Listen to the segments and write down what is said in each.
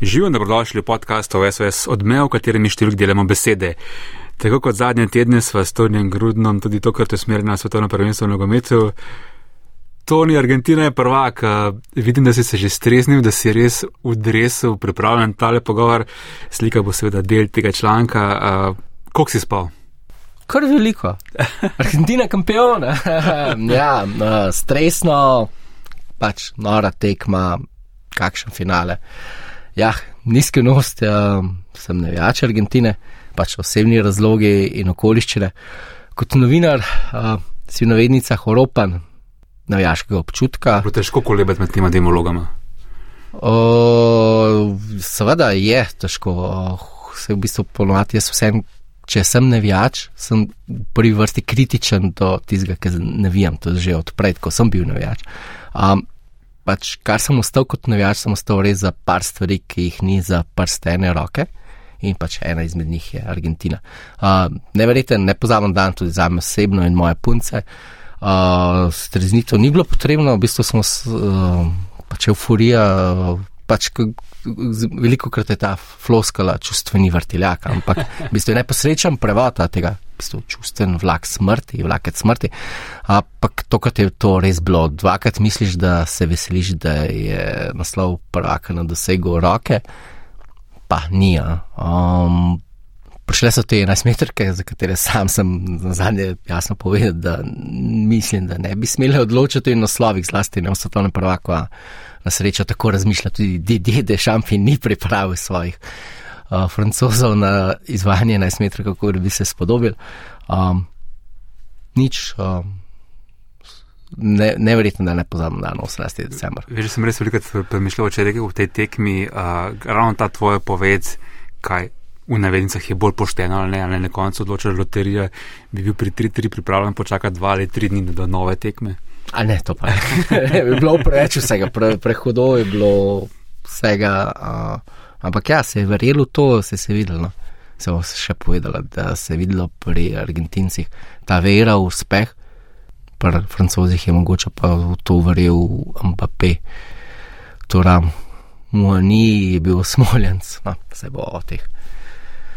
Živijo dobrodošli v podkastu SOS Odmev, v katerem mi številk delamo besede. Tako kot zadnje tedne sva s Tonijem Grudnom tudi tokrat usmerjena na svetovno prvenstvo v nogometu. Toni, Argentina je prvak. Vidim, da si se že streznil, da si res v dresu pripravljen tale pogovor. Slika bo seveda del tega članka. Koliko si spal? Kar veliko. Argentina kampiona. ja, stresno, pač nora tekma, kakšen finale. Ja, niskrenost, ja, sem navijač Argentine, pač osebni razlogi in okoliščine. Kot novinar uh, si v navednicah oropan navijaškega občutka. Bo težko kolebati med tema dvema vlogama? Uh, seveda je težko, uh, se v bistvu ponovati, jaz vsem. Če sem navijač, sem v prvi vrsti kritičen do tistega, ki navijam, to je že odprej, ko sem bil navijač. Um, pač, kar sem ostal kot navijač, sem ostal res za par stvari, ki jih ni za prstene roke. In pač ena izmed njih je Argentina. Uh, Neverjeten, ne pozabim dan tudi za me osebno in moje punce. Uh, Streznitev ni bilo potrebno, v bistvu smo uh, pač euforija. Uh, pač, veliko krat je ta floskala čustveni vrtiljak, ampak v bistvu je neposrečen prevod tega bistvu čustven vlak smrti, vlakec smrti. Ampak to, kar je to res bilo, dvakrat misliš, da se veseliš, da je naslov prvaka na dosegu roke, pa ni. Um, Prišle so te 11 metrke, za katere sam sem na zadnje jasno povedal, da mislim, da ne bi smeli odločiti o naslovih, zlasti ne v svetovnem prvaku. Na srečo tako razmišlja tudi Dede Šampi, ni pripravil svojih uh, francozov na izvajanje 11 metrov, kako bi se spodobil. Um, nič, um, ne, neverjetno, da ne pozabim na 18. decembr. Veš, sem res veliko premišljal, če rekel v tej tekmi, uh, ravno ta tvoja poved, kaj v navednicah je bolj pošteno ali ne, ali na koncu odločila loterija, bi bil pri 3-3 pripravljen počakati 2 ali 3 dni do nove tekme. A ne, to pa je. bi bilo preveč vsega, pre, prehodo je bilo vsega. Uh, Ampak ja, se je verjelo to, se je videlo. No? Se bo še povedala, da se je videlo pri Argentincih ta vera v uspeh, pri Francozih je mogoče pa v to verjel Mbappé. Torej, mu ni bil smoljenc, no, se bo o teh.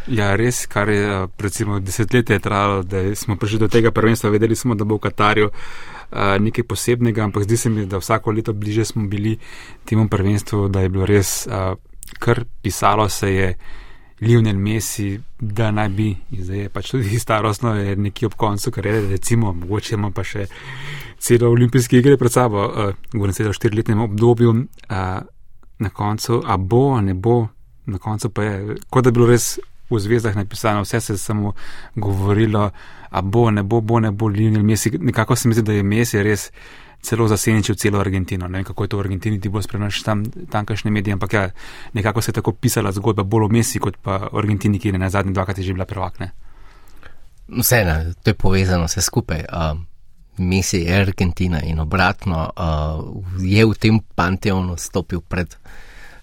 Ja, res, kar je recimo desetletje trajalo, da smo prišli do tega prvenstva, vedeli smo, da bo v Katarju uh, nekaj posebnega, ampak zdi se mi, da vsako leto bliže smo bili temu prvenstvu, da je bilo res. Uh, kar pisalo se je Lionel Messi, da naj bi, zdaj je pač tudi starostno, je nekje ob koncu karijere, recimo, mogoče ima pa še celo olimpijske igre pred sabo, uh, govorim se o štiriletnem obdobju, uh, na koncu, a bo, a ne bo, na koncu pa je, kot da bi bilo res v zvezdah napisano, vse se je samo govorilo, a bo, ne bo, bo, ne bo, Lionel Messi, nekako se mi zdi, da je Messi res celo zasenčil celo Argentino. Ne vem, kako je to v Argentini, ti bo spremljal tam tamkajšnje medije, ampak ja, nekako se je tako pisala zgodba bolj o Messi kot pa o Argentini, ki je na zadnji dvakrat že bila prvakne. Vseeno, to je povezano vse skupaj. Uh, Messi je Argentina in obratno uh, je v tem panteonu stopil pred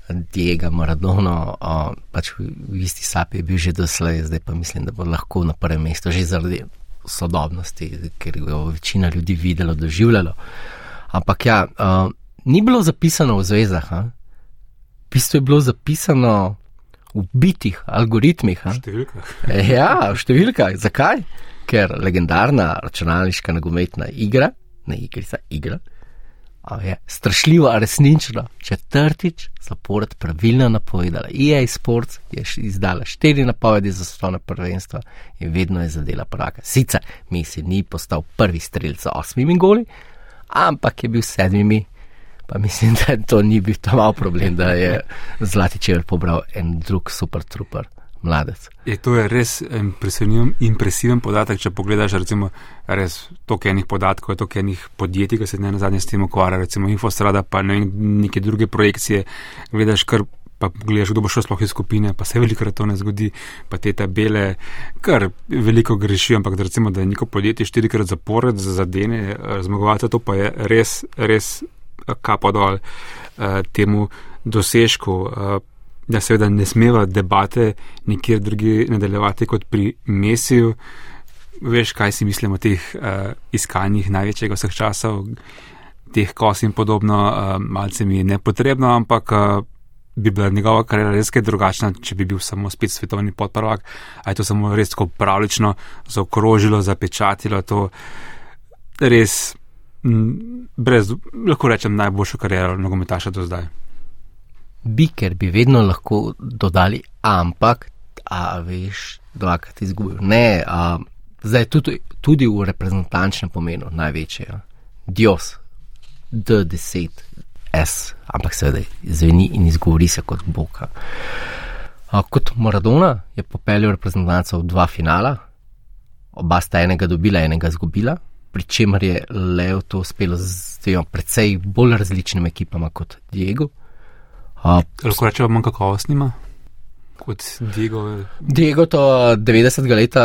Diego Maradono, uh, pač v isti sapi je bil že doslej, zdaj pa mislim, da bo lahko na prvem mestu že zaradi sodobnosti, ker je večina ljudi videlo, doživljalo. Ampak ja, uh, ni bilo zapisano v zvezah, v bistvu je bilo zapisano v bitih algoritmih. V številkah. ja, v številkah. Zakaj? Ker legendarna računalniška nogometna igra, ne igrica, igra je strašljivo, resnično, četrtič zapored pravilno napovedala. EA Sports je izdala štiri napovedi za svetovno prvenstvo in vedno je zadela prvaka. Sicer Messi ni postal prvi strelc z osmimi goli, ampak je bil sedmimi. Pa mislim, da to ni bil ta mal problem, da je Zlati Čever pobral en drug super trooper mladec. Je to je res impresiven podatek, če pogledaš, recimo, res toliko enih podatkov, toliko enih podjetij, ki se ne na zadnje s tem ukvarja, recimo Infostrada, pa ne neke druge projekcije, gledaš kar. Pa pogledaš, kdo bo šel sploh iz skupine, pa se veliko krat to ne zgodi, pa te tabele, kar veliko grešijo, ampak da recimo, da je neko podjetje štirikrat zapored za zadene eh, zmagovalce, to pa je res, res kapo dol uh, temu dosežku. Uh, da seveda ne smeva debate nikjer drugi nadaljevati kot pri Mesiju. Veš, kaj si mislim o teh uh, iskanjih največjega vseh časov, teh kos in podobno, uh, malce mi je nepotrebno, ampak uh, bi bila njegova karjera res kaj drugačna, če bi bil samo spet svetovni podprvak, ali je to samo res tako pravlično zaokrožilo, zapečatilo to res, m, brez, lahko rečem, najboljšo kariero nogometaša do zdaj. Bi, ker bi vedno lahko dodali, ampak, a veš, dvakrat izgubil. Ne, a, zdaj tudi, tudi v reprezentančnem pomenu največje. Ja. Dios, D10, S, ampak seveda zveni in izgovori se kot Boga. A, kot Maradona je popeljal reprezentanco v dva finala, oba sta enega dobila, enega izgubila, pri čemer je Leo to uspelo z dvema precej bolj različnimi ekipama kot Diego. A, Lahko rečemo, manj kakovostnima kot Diego. Diego to 90. leta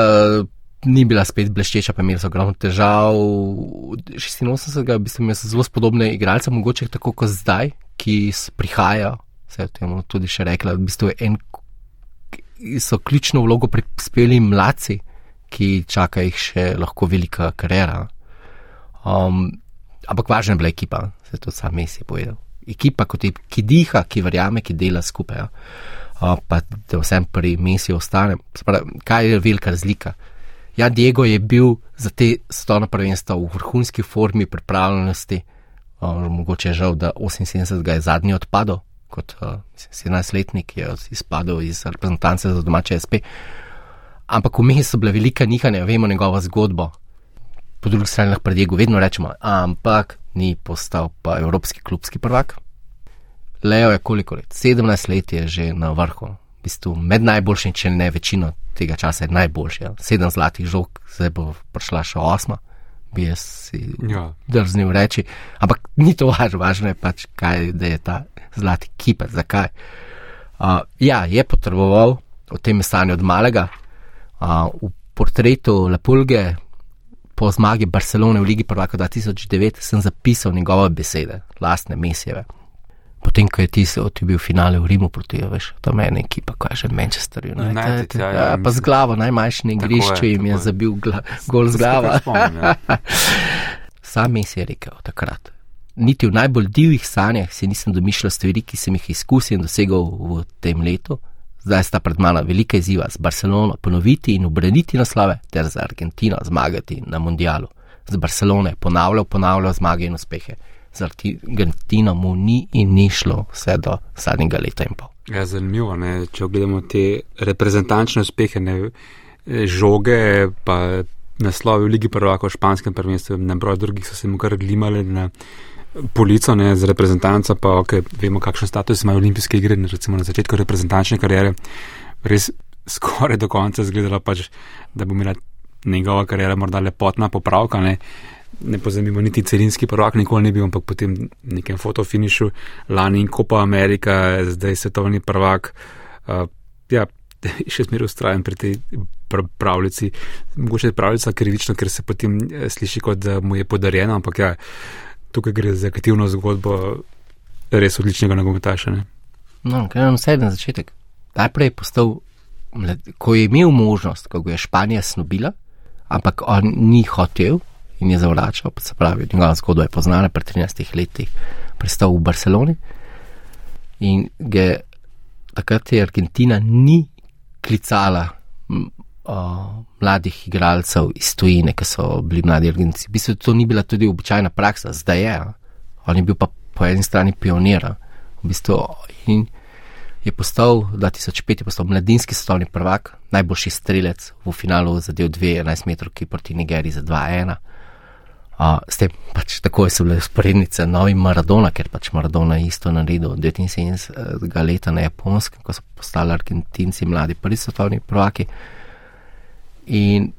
ni bila spet bleščeča, pa imel so ogromno težav. 86. v bistvu imel so zelo spodobne igralce, mogoče tako kot zdaj, ki prihajajo, se je temu tudi še rekla, v bistvu je en, so ključno vlogo prispeli mladci, ki čaka jih še lahko velika karjera. Um, ampak važna je bila ekipa, se je to sam Messi je povedal. Ekipa, kot je, ki diha, ki verjame, ki dela skupaj. Ja. Uh, pa da vsem pri Messi ostane. Se Pravi, kaj je velika razlika? Ja, Diego je bil za te stone prvenstva v vrhunski formi pripravljenosti, uh, mogoče je žal, da 78 ga je zadnji odpadel, kot uh, 17-letnik je izpadel iz reprezentance za domače SP. Ampak vmes so bile velika nihanja, vemo njegovo zgodbo. Po drugi strani lahko pred Diego vedno rečemo, ampak ni postal pa evropski klubski prvak. Leo je koliko let? 17 let je že na vrhu. V bistvu med najboljšimi, če ne večino tega časa je najboljši. Ja. Sedem zlatih žog, zdaj bo prišla še osma, bi jaz si Ja. drznil reči. Ampak ni to važno, važno je pač, kaj da je ta zlati kipec, zakaj. Uh, ja, je potreboval, o tem je stanje od malega. Uh, v portretu Lepulge po zmagi Barcelone v Ligi prvaka 2009 sem zapisal njegove besede, lastne mesjeve. Potem, ko je tisto, ti bil finale v Rimu proti, veš, to meni ekipa, kaj že Manchester United. United, ja, ja, ja, pa z glavo, najmanjšem Tako igrišču je, jim je je. zabil gla, gol z glava. Spomnim, ja. Sam si je rekel takrat. Niti v najbolj divjih sanjah si nisem domišljal stvari, ki sem jih izkusil in dosegel v tem letu. Zdaj sta pred mano velika izziva z Barcelono ponoviti in obraniti naslove, ter za Argentino zmagati na mundialu. Z Barcelone je ponavljal, ponavljal zmage in uspehe. Z Argentino mu ni in ni šlo vse do zadnjega leta in pol. Ja, zanimivo, ne? če gledamo te reprezentančne uspehe, ne, žoge, pa naslovi v Ligi prvaka v španskem prvenstvu, na broj drugih so se mu kar glimali na polico, ne, z reprezentanco, pa ok, vemo, kakšen status imajo olimpijske igre, ne, recimo na začetku reprezentančne kariere, res skoraj do konca zgledala pač, da bo imela njegova karijera morda lepotna popravka, ne, ne pozemimo niti celinski prvak, nikoli ni bil, ampak potem nekem fotofinišu, lani in Copa America, zdaj svetovni prvak. Uh, ja, še zmeraj ustrajen pri tej pr- pravljici. Mogoče je pravljica krivična, ker se potem eh, sliši, kot da mu je podarjena, ampak ja, tukaj gre za aktivno zgodbo res odličnega nogometaša. No, kaj nam vse na začetek. Najprej je postal, ko je imel možnost, ko je Španija snobila, ampak on ni hotel in je zavračal, se pravi, njegova zgodba je poznana pred 13 leti, prestal v Barceloni in ga je takrat je Argentina ni klicala o, mladih igralcev iz tujine, ki so bili mladi Argentinci. V bistvu to ni bila tudi običajna praksa, zdaj je. On je bil pa po eni strani pionir. V bistvu je postal 2005 je postal mladinski svetovni prvak, najboljši strelec v finalu zadev 2-11 metrov proti Nigeriji za 2-1. Uh, s tem pač tako so bile sporednice novi Maradona, ker pač Maradona je isto naredil 79 leta na japonskem, ko so postali Argentinci mladi prvi svetovni prvaki. In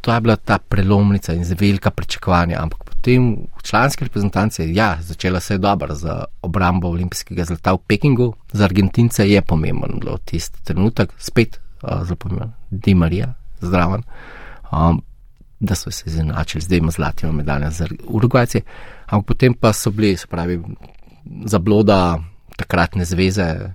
to je bila ta prelomnica in velika pričakovanja, ampak potem v članski reprezentanci, ja, začela se je dobro za obrambo olimpijskega zlata v Pekingu, za Argentince je pomemben bilo tisti trenutek, spet uh, zelo pomemben, Di Marija, zdraven. Um, da so se izenačili z dvema zlatima medaljama za Urugvajce, ampak potem pa so bili, se pravi, zabloda takratne zveze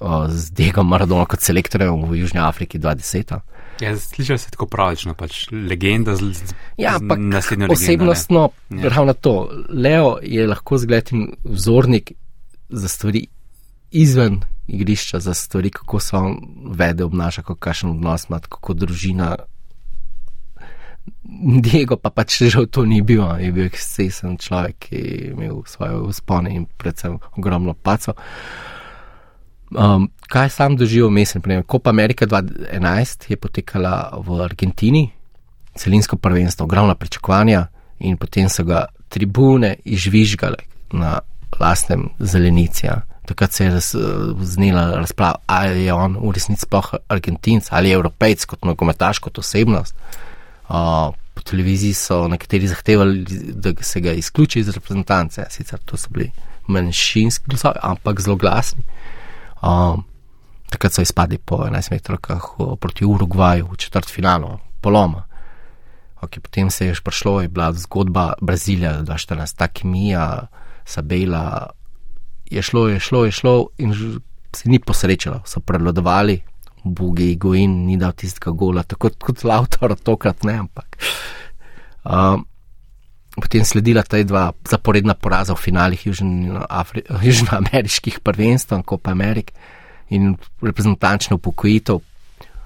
o, z Diegom Maradonom kot selektorjem v Južni Afriki 20. Ja, sliši se tako pravično, pač legenda z, z, Ja, ampak naslednjo legendo. osebnostno, Ja. ravno to. Leo je lahko zgled in vzornik za stvari izven igrišča za stvari, kako se on vede, obnaša, kakšen odnos ima, kako družina. Diego pa pač že to ni bil, je bil ekscesen človek, ki je imel svoje uspone in predvsem ogromno paco. Um, kaj sam doživel, mislim, Kopa Amerika 2011 je potekala v Argentini, celinsko prvenstvo, ogromna pričakovanja in potem so ga tribune izvižgale na lastnem zelenici. Ja. Takrat se je raz, znila razprava, ali je on v resnici sploh Argentinc ali Evropejc kot nogometaš, kot osebnost. Uh, po televiziji so nekateri zahtevali, da se ga izključi iz reprezentance, sicer to so bili manjšinski glasovi, ampak zelo glasni. Uh, takrat so izpadli po 11 metrokah proti Urugvaju v četrt finalu, poloma. Okay, potem se je prišlo, je bila zgodba Brazilija, da je ta ta kemija, Sabela. Je šlo, je šlo, je šlo in se ni posrečilo, so prevladovali, Bugi, Goin, ni dal tistega gola, tako kot Lautor, tokrat ne, ampak. Um, potem sledila ta dva zaporedna poraza v finalih južnoameriških prvenstv, Copa America in reprezentančno upokojitev.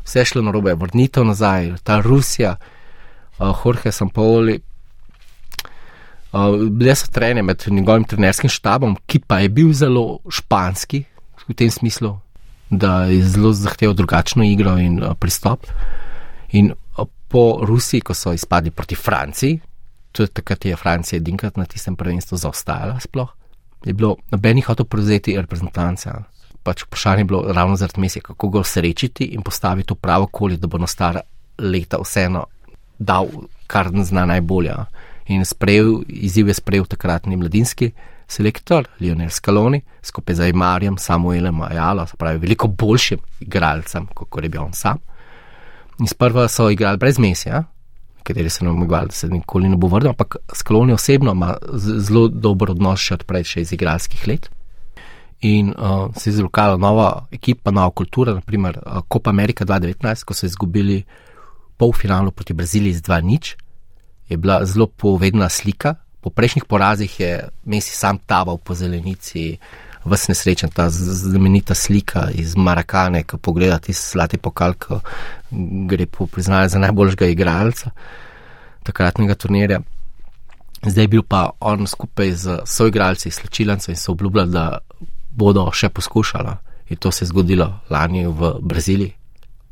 Vse šlo na robe, vrnitev nazaj, ta Rusija uh, Jorge Sampoli. Uh, bile so trenje med njegovim trenerskim štabom, ki pa je bil zelo španski, v tem smislu, da je zelo zahteval drugačno igro in uh, pristop. In uh, po Rusiji, ko so izpadli proti Franciji, tudi takrat je Francija edinkrat na tistem prvenstvu zaostajala, sploh je bilo nobenih hotel prevzeti reprezentance. Pač vprašanje je bilo ravno zaradi mesija, kako ga srečiti in postaviti v pravo okolje, da bo na stara leta vseeno dal, kar zna najbolje. In sprejel, izziv je sprejel takratni mladinski selektor Lionel Scaloni skupaj z Amarjem, Samuelem Ajalo, se pravi, veliko boljšim igralcem, kot je bil on sam. In sprva so igrali brez mesija, kateri se nam igrali, da se nikoli ne bo vrnil, ampak Scaloni osebno ima zelo dober odnos še odprej, še iz igralskih let. In uh, se je izlukala nova ekipa, nova kultura, naprimer uh, Copa America 2019, ko so izgubili polfinalu proti Braziliji z 2-0, je bila zelo povedna slika. Po prejšnjih porazih je Messi sam taval po zelenici, vse nesrečen, ta znamenita slika iz Marakane, ko pogledate tisti zlati pokal, ko gre po priznanju za najboljšega igralca takratnega turnirja. Zdaj je bil pa on skupaj z soigralci, slčilancem in so obljubljali, da bodo še poskušali. In to se je zgodilo lani v Braziliji,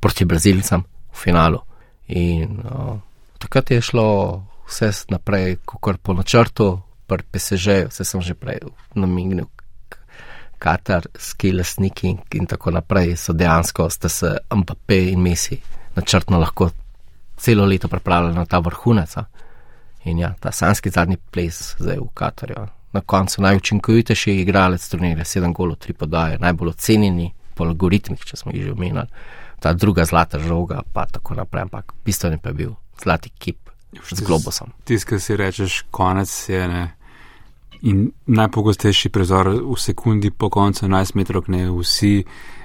proti Brazilcem v finalu. In uh, takrat je šlo vse naprej, kot po načrtu, pri PSG, vse sem že prej namignil. Katar, skilasniki in, in tako naprej so dejansko, sta se Mbappé in Messi načrtno lahko celo leto pripravljali na ta vrhunec. In ja, ta sanski zadnji ples zdaj v Katarju. Na koncu najučinkovitejši igralec turnirja, sedem golov, tri podaje, najbolj ocenjeni po algoritmih, če smo jih že omenili ta druga zlata žoga, pa tako naprej, ampak bistveni pa je bil zlati kip z globusom. Tisti, ki si rečeš, konec je ne. In najpogostejši prizor v sekundi po koncu 11 metrov, ne vsi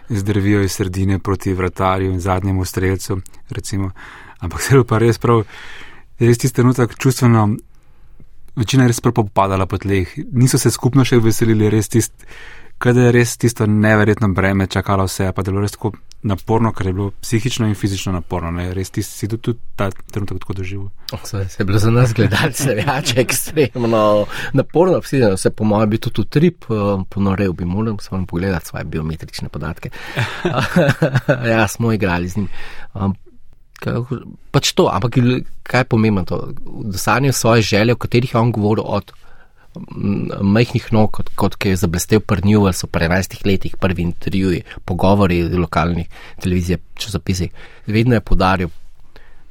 zdrvijo iz sredine proti vratarju in zadnjemu streljcu, recimo. Ampak je pa res prav, res tisti trenutek čustveno, večina je res prav popadala po tleh. Niso se skupno še veselili, res tisti, kada je res tisto neverjetno breme čakalo vse, pa delo res tako naporno, ker je bilo psihično in fizično naporno. Ne? Res ti si tudi ta trenutek tako doživel. Se je bilo za nas gledalce več ekstremno naporno, vsi se po mojem bi tudi trip eh, ponorel, bi moral samo pogledati svoje biometrične podatke. ja, smo igrali z njim. Pač to, ampak kaj je pomembno to? Dosanjal svoje želje, o katerih je on govoril od majhnih nog, kot, kot je zablestev Newell, so pri 11 letih prvi intervjuji, pogovori z lokalnih televizij, časopisi. Vedno je podaril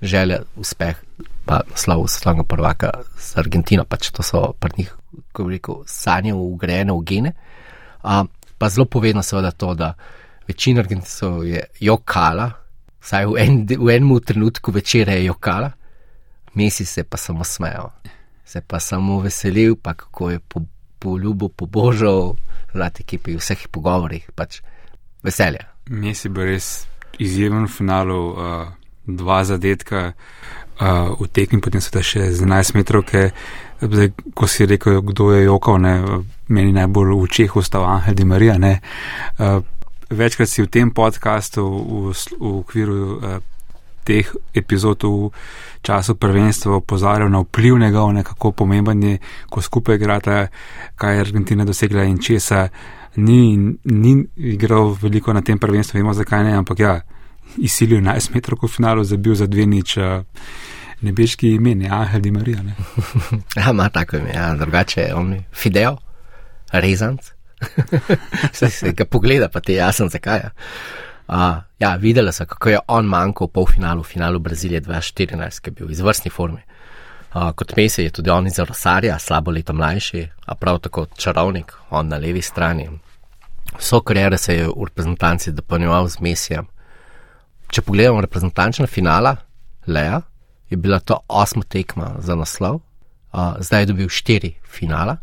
želje, uspeh, pa slav slavnega prvaka z Argentino, pač to so pri njih, ko bi rekel, sanje ugrajene v gene. A, pa zelo povedno seveda to, da večina Argentincev je jokala, vsaj v, en, v enem trenutku večera je jokala, mesec se pa samo smejo se pa samo veselil, pa kako je po, po ljubu pobožal, zlati ki pri vseh pogovorih, pač veselje. Messi bo res izjemen v finalu, uh, dva zadetka uh, v tekmi, potem so ta še z 11 metrov, zdaj, ko si rekel, kdo je jokal, ne, meni najbolj v očeh ostal Angel Di Maria. Ne, uh, večkrat si v tem podkastu v, v okviru uh, teh epizod v času prvenstva opozarjal na vpliv njegov, kako pomemben je, ko skupaj igrata, kaj je Argentina dosegla in česa. Ni, ni igral veliko na tem prvenstvu, vemo zakaj ne, ampak ja, izsilil 11 metrov v finalu, zabil za dve nič. Uh, Nebeški imen, Angel Di Marija. Ja, ima tako ime, ja, drugače je on Fidel, rezanc. se, se ga pogleda, pa ti je jasen, zakaj. Uh, ja, videla sem, kako je on manjkal v polfinalu, v finalu Brazilije 2014, ki je bil v izvrstni formi. Uh, kot mesec je tudi on iz Rosarja, slabo leto mlajši, a prav tako čarovnik, on na levi strani. Vso kariero se je v reprezentanci dopolnjeval z mesijem. Če pogledamo reprezentančna finala, Lea, je bila to osma tekma za naslov, uh, zdaj je dobil štiri finala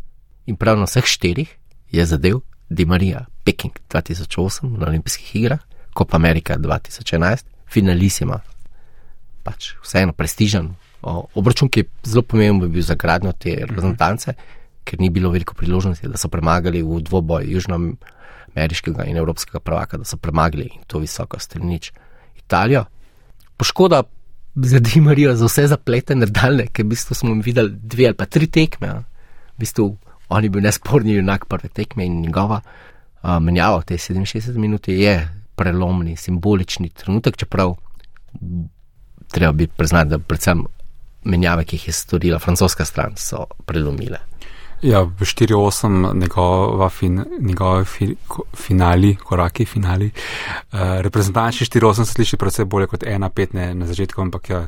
in prav na vseh štirih je zadev Di Marija, Peking 2008 na olimpijskih igrah, Copa America 2011, finalisima. Pač vseeno prestižen obračun, ki je zelo pomemben bil za gradnjo te reprezentance, ker ni bilo veliko priložnosti, da so premagali v dvoboj južnoameriškega in evropskega prvaka, da so premagali in to visoko strenič Italijo. Poškoda za Di Marijo, za vse zaplete nadaljne, ker v bistvu smo videli dve ali pa tri tekme. V bistvu on je bil nesporni junak prve tekme in njegova uh, menjava v tej 67 minuti je prelomni, simbolični trenutek, čeprav treba biti priznati, da predvsem menjave, ki jih je storila francoska stran, so prelomile. Ja, v 4-8 njegova fin, njegove fi, ko, finali, koraki finali. Uh, reprezentanči 4-8 se sliši predvsem bolje kot 1-5 na začetku, ampak ja.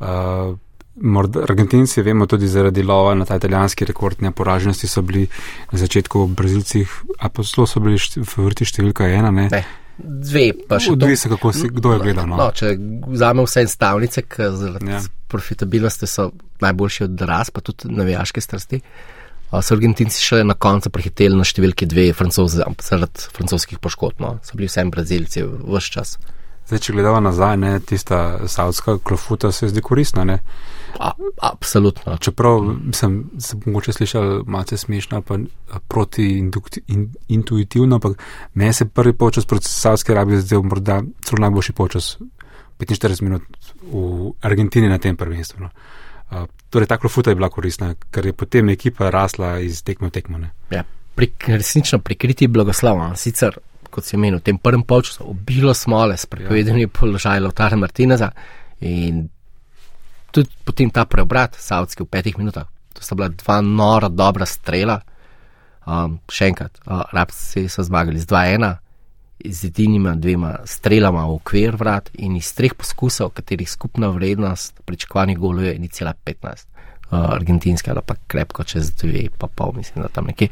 Uh, Morda, Argentinci, vemo tudi zaradi lova na ta italijanski rekord neporaženosti, so bili na začetku v Brazilcih, a pa zelo so bili v vrti številka ena. Ne? Ne, dve, pa še dve. Se, kako si, kdo je gledal? No? No, če vzamemo vse stavnice, ki zaradi ja. profitabilnosti so najboljši od ras, pa tudi navijaške strasti, so Argentinci šele na koncu prehiteli na številki dve, francozi, zaradi francoskih poškodb. No? So bili vsem Brazilci vse čas. Zdaj, če gledamo nazaj, ne, tista savska klofuta se zdi koristna. Ne? A, absolutno. Čeprav sem se mogoče slišal malce smešno, pa protiintuitivno, ampak meni se prvi počas proti Savski Arabiji zdel morda celo najboljši počas 45 minut v Argentini na tem prvenstvu. No. Uh, torej, ta klofuta je bila koristna, ker je potem ekipa rasla iz tekme v tekmo. Ja, pri, resnično prikriti blagoslov. Sicer kot si menil, v tem prvem polčasu obilo smole s prepovedanimi ja. položaji Lotara Martineza in tudi potem ta preobrat, Saudski v petih minutah. To sta bila dva nora, dobra strela. Um, še enkrat, uh, Rabci so zmagali z 2-1, z edinima dvema strelama v okvir vrat in iz treh poskusov, katerih skupna vrednost pričakovanih golov je 1,15. Uh, argentinske ali pa krepko čez dve, pa pol, mislim, da tam nekje.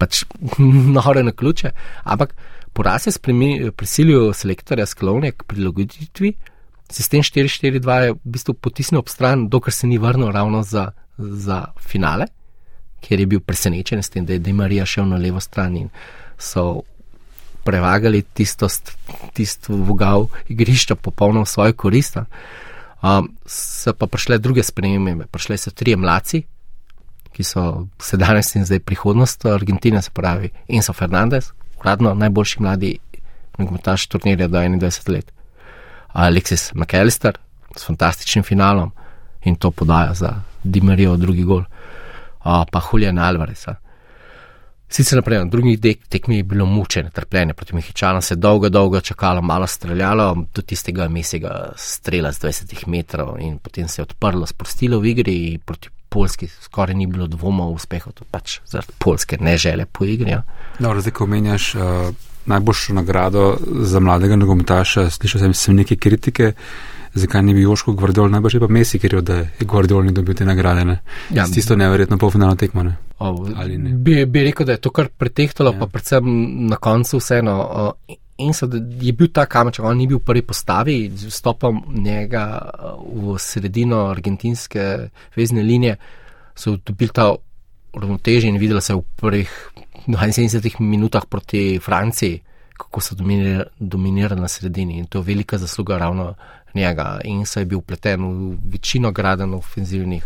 Pač nore na ključe. Ampak Poraz je prisilil selektorja sklovne k prilagoditvi. Sistem 4-4-2 je v bistvu potisnil ob stran, dokler se ni vrnil ravno za, za finale, ker je bil presenečen s tem, da je De Marija šel na levo stran in so prevagali tisto, tisto vogal igrišča popolnoma v svojo korist. Um, so pa prišle druge spremembe, prišle so tri mladci, ki so sedajnost in zdaj prihodnost Argentine, se pravi Enzo Fernandez, uradno najboljši mladi nogometaš turnirja do 21 let. Alexis McAllister s fantastičnim finalom in to podaja za Dimerijo drugi gol, pa Julian Alvarez. Sicer naprej, na drugih tekmih je bilo mučenje, trpljenje proti Mehičanom, se dolgo, dolgo čakalo, malo streljalo, do tistega mesega strela z 20 metrov in potem se je odprlo, sprostilo v igri proti Poljski skoraj ni bilo dvoma v uspeh, to pač zaradi polske nežele po igri. Ja. No, zdaj, ko omenjaš uh, najboljšo nagrado za mladega nogometaša, slišal sem, sem neke kritike, zakaj ni bil Joško Gvardol, najbolj pa Mesi, ker je Gvardol ni dobil te nagrade. Ne? Ja, S tisto neverjetno polfinalno tekmo. Ne? Bi, bi rekel, da je to kar pretehtalo, ja. pa predvsem na koncu vseeno. Uh, in so, je bil ta kamenček, on ni bil v prvi postavi, z vstopom njega uh, v sredino argentinske vezne linije, so dobili ta ravnoteže in videli se v prvih 72 minutah proti Franciji, kako so dominirali, dominirali na sredini in to je velika zasluga ravno njega. In se je bil pleten v večino graden ofenzivnih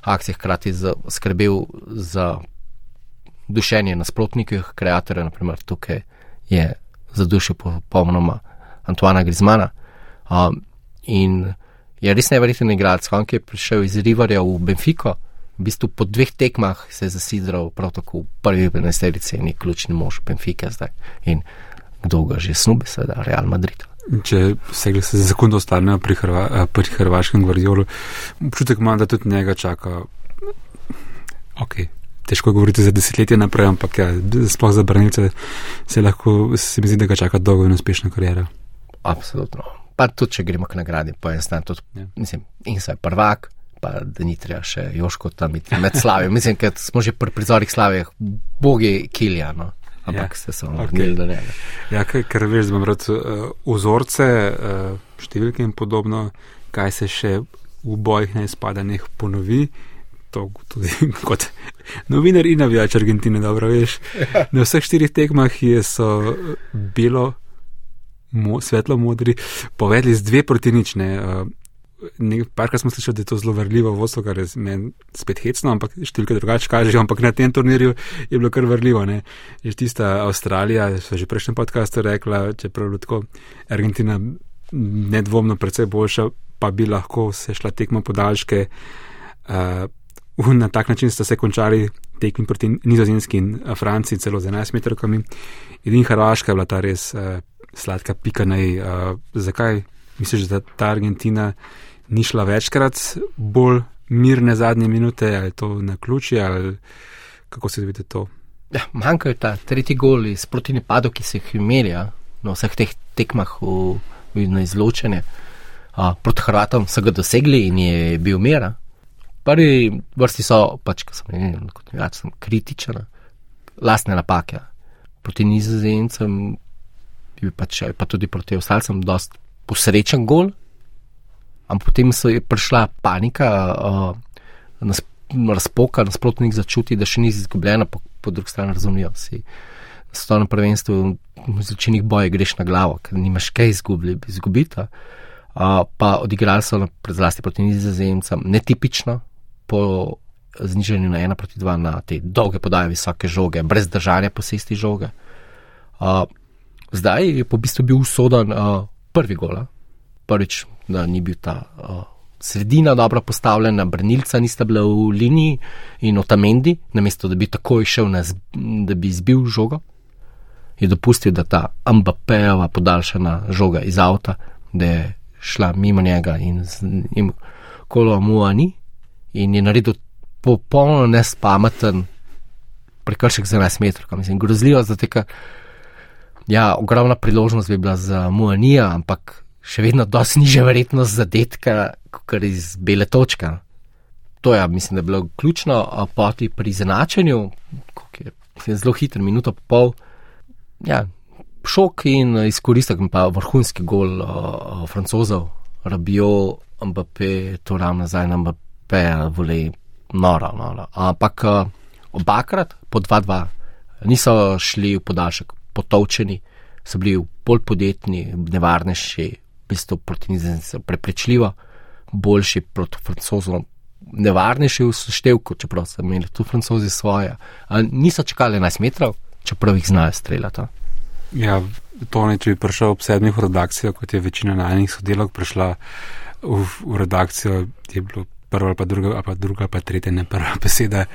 akcij, hkrati skrbel za dušenje nasprotnikov, kreatorjev, naprimer tukaj je zadušil popolnoma Antoana Grizmana. Um, in je res neverjeten igralec, ki je prišel iz Rivarja v Benfico. V bistvu po dveh tekmah se je zasidral prav tako v prvi 15-terici in je ključni mož Benfica zdaj. In kdo ga že snube, seveda Real Madrid. Če se gre za sekundo ostanejo pri, Hrva, eh, pri hrvaškem gvardiolu, občutek imam, da tudi njega čaka. Ok, težko govoriti za desetletje naprej, ampak ja, sploh za branilce se lahko, se mi zdi, da ga čaka dolgo in uspešna karijera. Absolutno. Pa tudi, če gremo k nagradi, po enem stanu, ja. mislim, in se je prvak, pa da ni treba še Joško tam iti med slavijo. mislim, ker smo že pri prizorih slavih, bogi kilja. No ampak ja. se so vrnili okay. do njega. Ja, ker veš, da imam rad uh, vzorce, uh, številke in podobno, kaj se še v bojih na izpadanjih ponovi. To tudi kot novinar in navijač Argentine, dobro veš. Na vseh štirih tekmah je so bilo mo, svetlo modri, povedali z dve proti nične. Uh, Parkrat smo slišali, da je to zelo vrljivo vodstvo, kar je meni spet hecno, ampak številke drugače kažejo, ampak na tem turnirju je bilo kar vrljivo. Ne? Že tista Avstralija, so že prejšnjem podkastu rekla, čeprav je tako Argentina nedvomno precej boljša, pa bi lahko se šla tekmo podaljške. Uh, na tak način sta se končali tekmi proti nizozemski in Franciji, celo z 11 metrkami. Edina Hrvaška je bila ta res uh, sladka pika na jej. Uh, zakaj misliš, da ta Argentina ni šla večkrat bolj mirne zadnje minute, ali je to na ključi, ali kako se vidite to? Ja, manjka je ta tretji gol iz proti napadu, ki se jih imeli ja, na vseh teh tekmah v, v, na izločene. A, proti Hrvatom so ga dosegli in je bil mera. Prvi vrsti so, pač, ko sem rekel, kot ja, sem kritičen, lastne napake. Proti nizozemcem, pač, pa tudi proti ostalcem, dost posrečen gol, ampak potem so je prišla panika, uh, nas, razpoka, nasprotnik začuti, da še ni izgubljena, po, po drugi strani razumijo si. Sto na prvenstvu, v zločinih bojih greš na glavo, ker nimaš kaj izgubiti. Uh, pa odigrali so zlasti proti nizozemcem, netipično, po znižanju na 1 proti 2 na te dolge podaje, visoke žoge, brez držanja posesti žoge. Uh, zdaj je po bistvu bil usoden uh, prvi gol. Prvič, da ni bil ta uh, sredina dobro postavljena, brnilca nista bila v liniji in otamendi, namesto da bi takoj šel, na, da bi izbil žogo, je dopustil, da ta Mbappejeva podaljšana žoga iz avta, da je šla mimo njega in, in kolo mu ani in je naredil popolnoma nespameten prekršek za 11 metrov, mislim, grozljivo, zato ker. Ja, ogromna priložnost bi bila za Muanija, ampak še vedno dosti niže verjetnost zadetka, kot iz bele točke. To je, ja, mislim, da je bilo ključno, poti pri izenačenju, ki je zelo hiter, minuto pa pol. Ja, šok in izkoristek, pa vrhunski gol uh, francozov, rabijo Mbappé, to ram nazaj na Mbappé, vole, noro, noro. Ampak uh, obakrat po 2-2 niso šli v podaljšek potovčeni, so bili bolj podjetni, nevarnejši, v bistvu proti nizozemcem preprečljivo, boljši proti francozom, nevarnejši v seštevku, čeprav so imeli tu francozi svoje. Niso čakali 11 metrov, čeprav jih znajo streljati. Ja, to ne, če bi prišel ob sedmih v redakcijo, kot je večina najnih sodelovk prišla v, v redakcijo, je bilo prva ali pa druga, ali pa druga, ali pa tretja, ne prva beseda,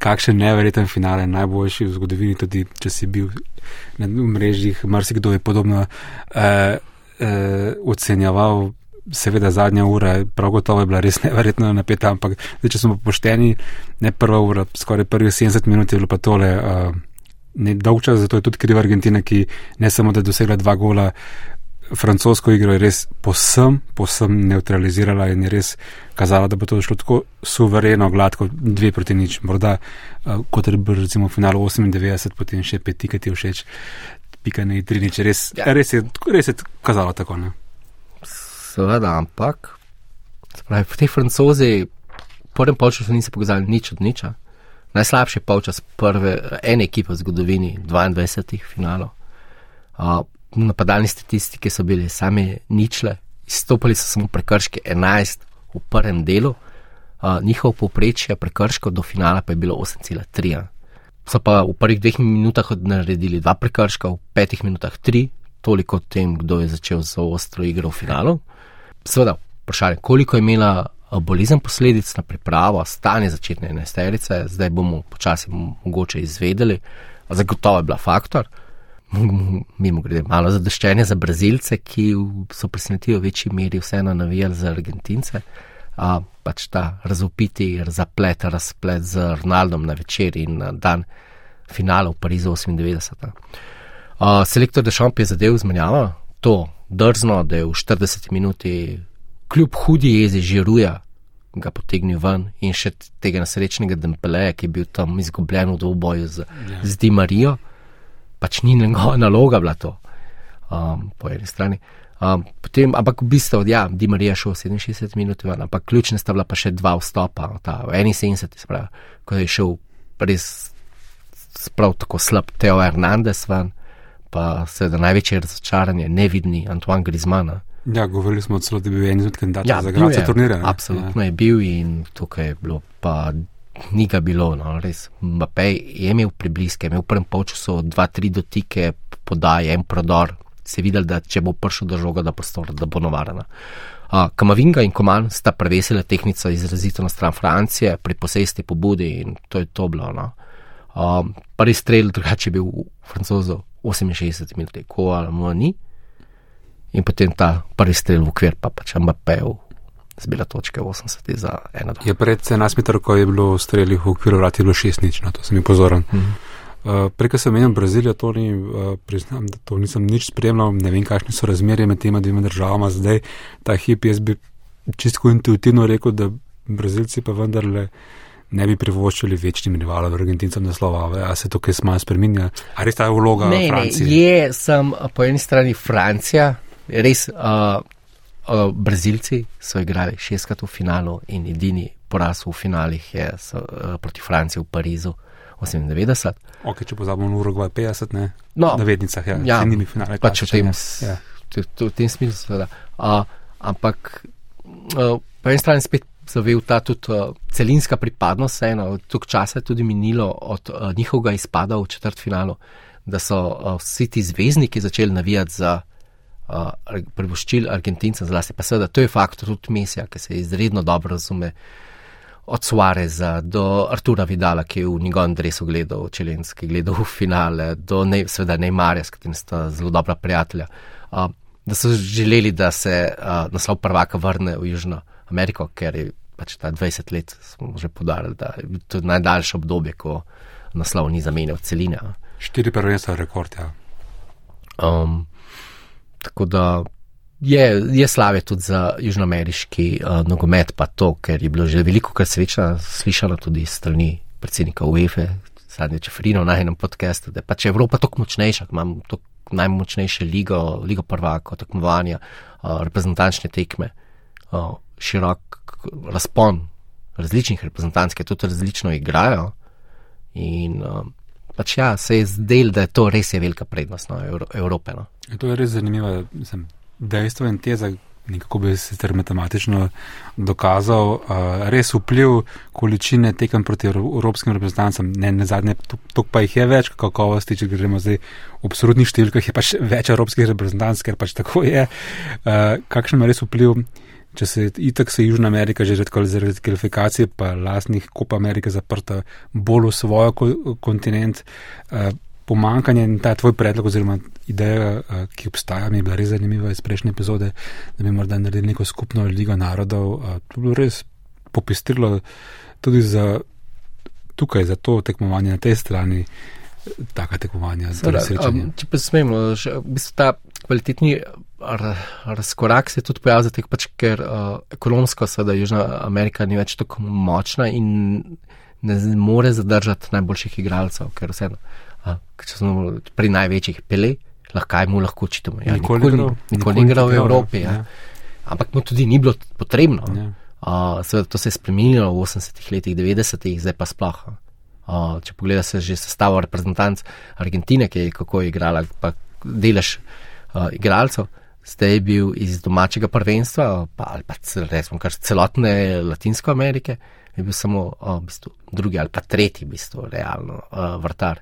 kakšen neverjeten finale, najboljši v zgodovini, tudi če si bil na mrežjih, marsikdo je podobno uh, uh, ocenjeval. Seveda, zadnja ura, prav gotovo je bila res neverjetno napeta, ampak zdaj, če smo pošteni, ne prva ura, skoraj prvih 70 minut je bilo pa tole uh, ne dolg čas, zato je tudi kriva Argentina, ki ne samo da je dosegla dva gola, francosko igro je res posem, posem neutralizirala in je res kazala, da bo to šlo tako suvereno, gladko, dve proti nič. Morda uh, kot je bil recimo v finalu 98, potem še pet, ki ti všeč, pika ne tri nič. Res, ja. res, je, res je kazalo tako. Ne? Seveda, ampak spravi, v tej francozi v prvem polčasu niso pokazali nič od niča. Najslabši polčas prve ene ekipe v zgodovini 22 finalov. Uh, napadalni statistiki so bili sami ničle, izstopili so samo prekrški 11 v prvem delu, uh, njihov povprečje prekrškov do finala pa je bilo 8,3. so pa v prvih dveh minutah naredili dva prekrška, v petih minutah tri, toliko o tem, kdo je začel z ostro igro v finalu. Seveda, vprašanje, koliko je imela bolizem posledic na pripravo, stanje začetne enesterice, zdaj bomo počasi mogoče izvedeli, zagotovo je bila faktor. Mimo grede, malo zadoščenje za Brazilce, ki so presenetili v večji meri vseeno navijali za Argentince. A, pač ta razopiti zaplet, razplet z Ronaldom na večer in na dan finala v Parizu 98. A, selektor Dešamp je zadev zmenjava, to drzno, da je v 40 minuti kljub hudi jezi žiruja, ga potegnil ven in še tega nesrečnega Dempeleja, ki je bil tam izgubljen v dvoboju z, ja. z Di Marijo, pač ni njegova naloga bila to, um, po eni strani. Um, potem, ampak v bistvu, ja, Di Marija šel 67 minut ven, ampak ključne sta bila pa še dva vstopa, ta v 71, spravi, ko je šel res sprav tako slab Teo Hernandez ven, pa seveda največje razočaranje, nevidni Antoine Griezmann. Ja, govorili smo celo, da bi bil en izmed kandidatov ja, za gradce turnira. Ne? Absolutno ja. je bil in tukaj je bilo pa. Ni ga bilo, no, res. Mbappé je imel približke, imel v prvem polčasu dva, tri dotike, podaje en prodor. Se videl, da če bo prišel do žoga, da, prostor, da bo novarana. Uh, Kamavinga in Koman sta prevesila tehnico izrazito na stran Francije pri posesti pobudi in to je to bilo. No. Uh, prvi strel drugače je bil v francozu 68 minut, ko ali mu ni in potem ta prvi strel v okvir, pa pač Mbappéjev zbila točke 80 za eno. Je pred 11 metrov, ko je bilo streli v okviru, vrati bilo 6 nič, no to sem jim pozoren. Mm -hmm. Uh, Prej, ko sem menil Brazilijo, to ni, uh, priznam, da to nisem nič spremljal, ne vem, kakšne so razmerje med tema dvema državama zdaj, ta hip, jaz bi čisto intuitivno rekel, da Brazilci pa vendarle ne bi privoščili večnim rivalom, Argentincem naslova, a se to kaj smaja spreminja, a res ta vloga ne, Francije? Ne, je, sem po eni strani Francija, res uh, uh, Brazilci so igrali šestkrat v finalu in edini poraz v finalih je so, uh, proti Franciji v Parizu 98. Ok, če pozabimo na Urugvaj 50, ne? No, na vednicah, ja, ja njimi finale. Pač v tem, ja. v tem smislu, seveda. Uh, ampak uh, po eni strani spet zavel ta tudi uh, celinska pripadnost, eno, tuk časa je tudi minilo od uh, njihovega izpada v četrt finalu, da so uh, vsi ti zvezdniki začeli navijati za uh, privoščili Argentincem, zlasti pa seveda to je faktor tudi Mesija, ki se izredno dobro razume. Od Suareza do Artura Vidala, ki je v njegovem drevesu gledal, čelenski gledal v finale, do ne, seveda Neymarja, s katerim sta zelo dobra prijatelja, uh, da so želeli, da se uh, naslov prvaka vrne v Južno Ameriko, ker je pač ta 20 let, smo že podarili, da je to najdaljše obdobje, ko naslov ni zamenjal celine. Štiri prvenstva rekord, ja. Um, Tako da je, je slave tudi za južnoameriški uh, nogomet, pa to, ker je bilo že veliko krat sreča slišano tudi strani predsednika UEFA, Sanja Čefrino na enem podkastu, da je pač Evropa tako močnejša, imamo tako najmočnejše ligo, ligo prvako, tekmovanja, uh, reprezentančne tekme, uh, širok razpon različnih reprezentantov, ki tudi različno igrajo. In, uh, pač ja, se je zdelo, da je to res je velika prednost no, Evrope. No. Ja, to je res zanimivo mislim, dejstvo in teza, nekako bi se ter matematično dokazal, uh, res vpliv količine tekem proti evropskim reprezentancem. Ne, ne zadnje, to pa jih je več kakovosti, če gremo zdaj v absolutnih številkah, je pač več evropskih reprezentantov, ker pač tako je. Uh, kakšen je res vpliv? Če se itak se Južna Amerika že redko zaradi kvalifikacije, pa lastnih Kopa Amerike zaprta bolj v svojo kontinent, uh, pomankanje in ta tvoj predlog oziroma ideja, uh, ki obstaja, mi je bila res zanimiva iz prejšnje epizode, da bi morda naredili neko skupno ligo narodov, uh, to bi bilo res popestrilo tudi za tukaj, za to tekmovanje na tej strani, taka tekmovanja. Um, če pa smemo, v bistvu ta kvalitetni razkorak se tudi pojavlja, pač, ker uh, ekonomsko seveda Južna Amerika ni več tako močna in ne more zadržati najboljših igralcev, ker vseeno, uh, če smo pri največjih pele, lahko mu lahko čitamo. Ja, nikoli ni igral v Evropi, ja. Ja. ampak mu tudi ni bilo potrebno. Ja. Uh, seveda to se je spremenilo v 80-ih letih, 90-ih, zdaj pa sploh. Uh, če pogledaš že sestavo reprezentanc Argentine, ki je kako je igrala, pa delež uh, igralcev, zdaj je bil iz domačega prvenstva, pa, ali pa recimo kar celotne Latinske Amerike, je bil samo o, v bistvu, drugi ali pa tretji, v bistvu, realno, uh, vrtar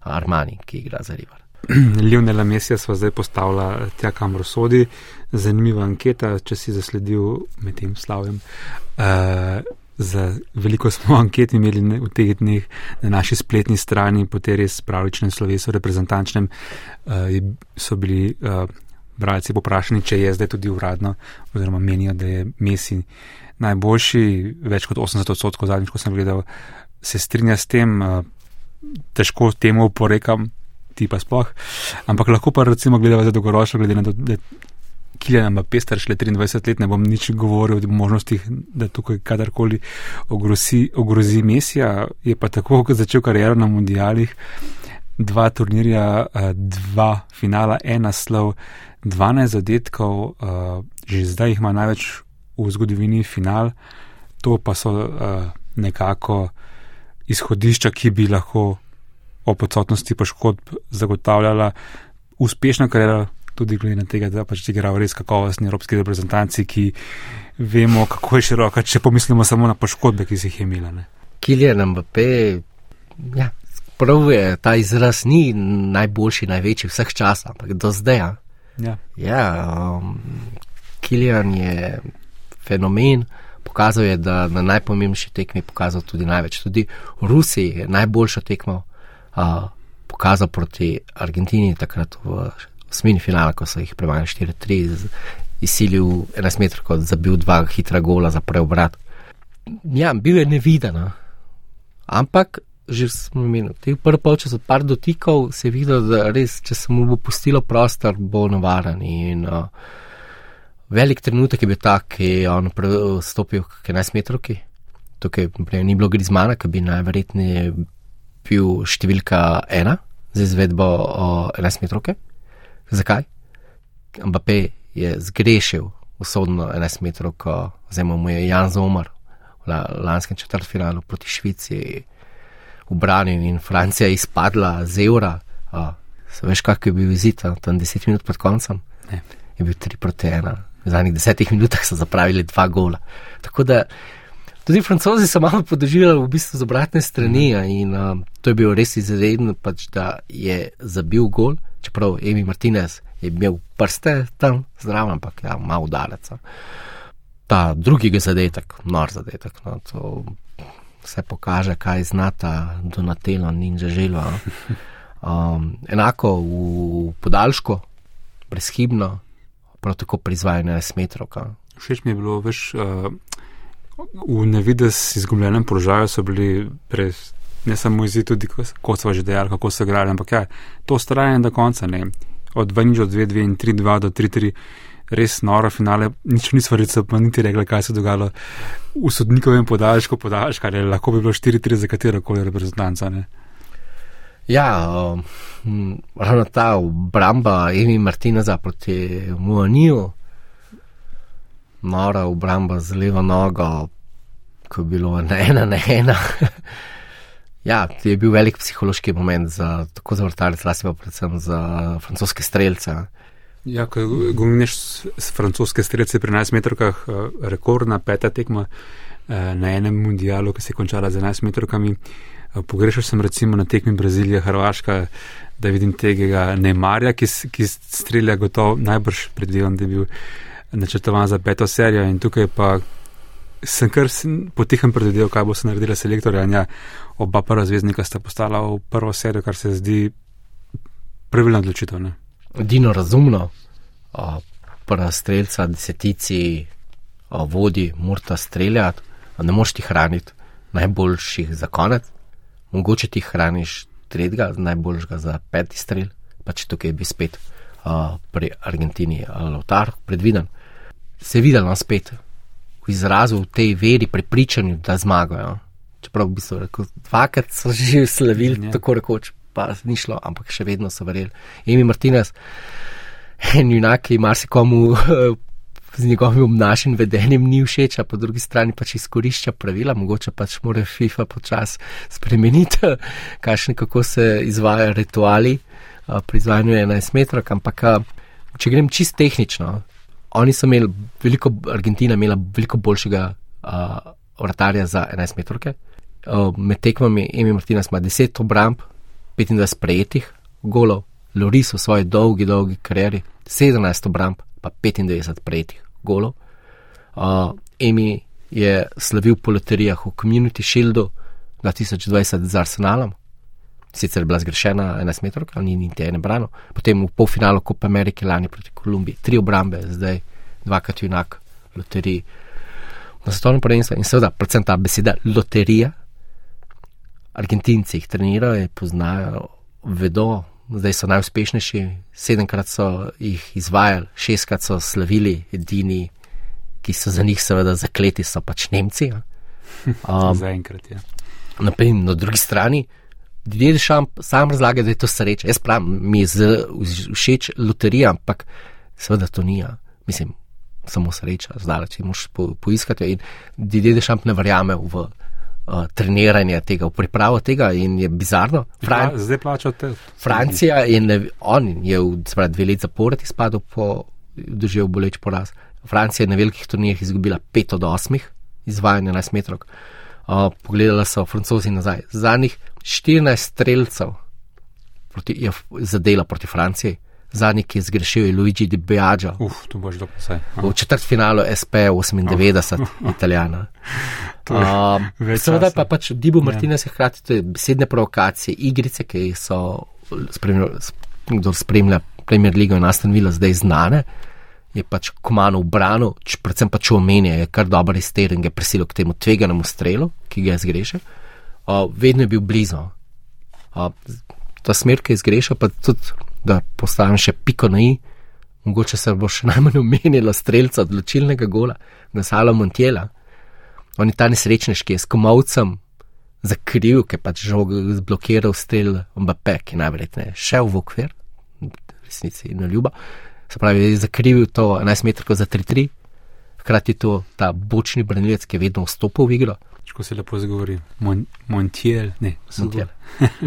Armani, ki igra za River. Lionela Mesija smo zdaj postavila tja, kamor sodi. Zanimiva anketa, če si zasledil med tem slavjem. Uh, za veliko smo anket imeli v teh dneh na naši spletni strani, po tej res pravičnem slovesu, reprezentančnem, uh, so bili uh, bralci poprašani, če je zdaj tudi uradno, oziroma menijo, da je Messi najboljši, več kot 80 odstotkov zadnjič, ko sem gledal, se strinja s tem, uh, težko temu oporekam ti pa sploh. Ampak lahko pa recimo gledamo za dolgoročno, glede na to, da Kiljan ima pester šele 23 let, ne bom nič govoril o možnostih, da tukaj kadarkoli ogrozi, ogrozi Mesija. Je pa tako, ko začel kariero na mundialih, dva turnirja, eh, dva finala, en naslov, 12 zadetkov, eh, že zdaj jih ima največ v zgodovini final. To pa so eh, nekako izhodišča, ki bi lahko ob odsotnosti poškodb zagotavljala uspešno kariero, tudi glede na tega, da pač igrajo res kakovostni evropski reprezentanci, ki vemo, kako je široka, če pomislimo samo na poškodbe, ki si jih imela. Kiljen MBP, ja, prav je, ta izraz ni najboljši, največji vseh časa, ampak do zdaj. Ja, ja um, Kiljen je fenomen. Pokazal je, da na najpomembnejši tekmi pokazal tudi največ. Tudi v Rusiji je najboljša tekma uh, pokazal proti Argentini, takrat v osmini finala, ko so jih premagali 4-3, izsilil 11 metrov, kot zabil dva hitra gola za preobrat. Ja, bil je neviden, ampak že smo imeli teh prvih polčasih od par dotikov, se je videl, da res, če se mu bo pustilo prostor, bo navaren. In, uh, velik trenutek je bil tak, ki je on stopil k 11 metrovki. Tukaj ni bilo grizmana, ki bi najverjetneje bil številka ena za izvedbo 11 metrovke. Zakaj? Mbappé je zgrešil usodno 11 metrovko, oziroma mu je Jan Zomar v lanskem četrtfinalu proti Švici ubranil in Francija je izpadla z evra. Se veš, kak je bil izid, tam 10 minut pred koncem? Ne. Je bil 3 proti 1. V zadnjih desetih minutah so zapravili dva gola. Tako da Tudi francozi so malo podoživljali v bistvu z obratne strani mm. in um, to je bil res izredno, pač, da je zabil gol, čeprav Emi Martinez je imel prste tam zraven, ampak ja, malo udarec. Ta drugi zadetek, nor zadetek, no, to se pokaže, kaj znata Donatello in Žeželo. Um, enako v podaljšku, brezhibno, prav tako pri izvajanju 11 metrov. Všeč mi je bilo, veš. Uh... V nevides izgubljenem položaju so bili pred, ne samo izid, tudi kot smo že dejali, kako so igrali, ampak ja, to straje do konca, ne. Od 2 do 2, 2 in 3, 2 do 3, 3, res noro finale, nič nismo reči, pa niti rekli, kaj se je dogajalo v sodnikovem podaljšku, podaljšku, ali lahko bi bilo 4, 3 za katero koli reprezentanca, ne. Ja, um, ravno ta obramba Emi Martineza proti Muaniju nora obramba z levo nogo, ko je bilo na ena na ena. ja, to je bil velik psihološki moment za tako za vrtalce, zlasti pa predvsem za francoske streljce. Ja, ko govorиш s francoske streljce pri 11 metrkah, eh, rekordna peta tekma eh, na enem mundialu, ki se je končala z 11 metrkami. Eh, pogrešal sem recimo na tekmi Brazilija, Hrvaška, da vidim tega Neymarja, ki, ki strelja gotovo najbrž predvidevam, da je bil načrtovan za peto serijo in tukaj pa sem kar potihem predvidel, kaj bo se naredila selektorja. Ja, oba prva zvezdnika sta postala v prvo serijo, kar se zdi pravilno odločitev. Edino razumno, prva streljca, desetici, vodi, morata streljati, ne moš ti hraniti najboljših za konec, mogoče ti hraniš tretjega, najboljšega za peti strelj, pa če tukaj bi spet. Uh, pri Argentini, ali Lotar, predviden se je videlo spet v izrazu, v tej veri, prepričanju, da zmagajo. Čeprav bi se rekel, dvakrat so že slavili, ja. tako rekoč, pa ni šlo, ampak še vedno so verjeli. Emi Martinez, en junak, ki marsikomu z njegovim obnašanjem, vedenjem ni všeč, a po drugi strani pač izkorišča pravila, mogoče pač mora FIFA počas spremeniti, kakšne kako se izvajajo rituali pri izvajanju 11 metrov, ampak če grem čist tehnično, oni so imeli veliko, Argentina imela veliko boljšega uh, vratarja za 11 metrov. Med tekmami Emi Martinez ima 10 obramb, 25 prejetih golov, Loris v svoji dolgi, dolgi karieri 17 obramb, pa 95 prejetih golov. Uh, Emi je slavil po loterijah v Community Shieldu 2020 z Arsenalom, sicer bila zgrešena 11 metrov, ali ni niti ene brano, potem v polfinalu Copa Amerike lani proti Kolumbiji, tri obrambe, zdaj dvakrat junak loteriji. Na svetovnem prvenstvu in seveda, predvsem ta beseda loterija. Argentinci jih trenirajo, poznajo, vedo, zdaj so najuspešnejši. Sedemkrat so jih izvajali, šestkrat so slavili, edini, ki so za njih, seveda, zakleti, so pač Nemci. Um, Zaenkrat je. Ja. Na, na drugi strani, ljudje sam razlagajo, da je to sreča. Jaz pravim, mi je všeč loterija, ampak seveda to ni. Ja. Mislim, samo sreča, zdaj če moš po, poiskati. In ljudje šamp ne verjamejo v uh, treniranje tega, v pripravo tega in je bizarno. Fran ja, zdaj plačajo te. Francija ne, on je v spravi, dve leti zapored izpadel po doživel boleč poraz. Francija je na velikih turnirjih izgubila 5 od 8 izvajanja 11 metrov. Uh, pogledala so francozi nazaj. Zadnjih 14 streljcev proti, je zadela proti Franciji, zadnji, ki je zgrešil, je Luigi Di Biagio. Uf, to boš dobro vse. V četrt finalu SP 98, Uf. italijana. Um, seveda pa pač Dibu ja. Martinez je hkrati te besedne provokacije, igrice, ki so kdo spremlja Premier League in Aston Villa zdaj znane. Je pač komano v branu, predvsem pač omenja, je kar dober izteren, je prisilil k temu tveganemu strelu, ki ga je zgrešil uh, vedno je bil blizu. Uh, ta smer, ki je zgrešil, pa tudi, da postavim še piko na i, mogoče se bo še najmanj omenilo streljca odločilnega gola, da Salo Montiela. On je ta nesrečnež, ki je s komovcem zakril, ki je pač žog zblokiral strel Mbappé, ki najverjetneje šel v okvir, resnici in ljuba. Se pravi, je zakrivil to 11 metrov za 3-3, hkrati to ta bočni branilec, ki je vedno vstopil v igro. Ko se lepo zgovori, Mon Montiel, ne, Montiel.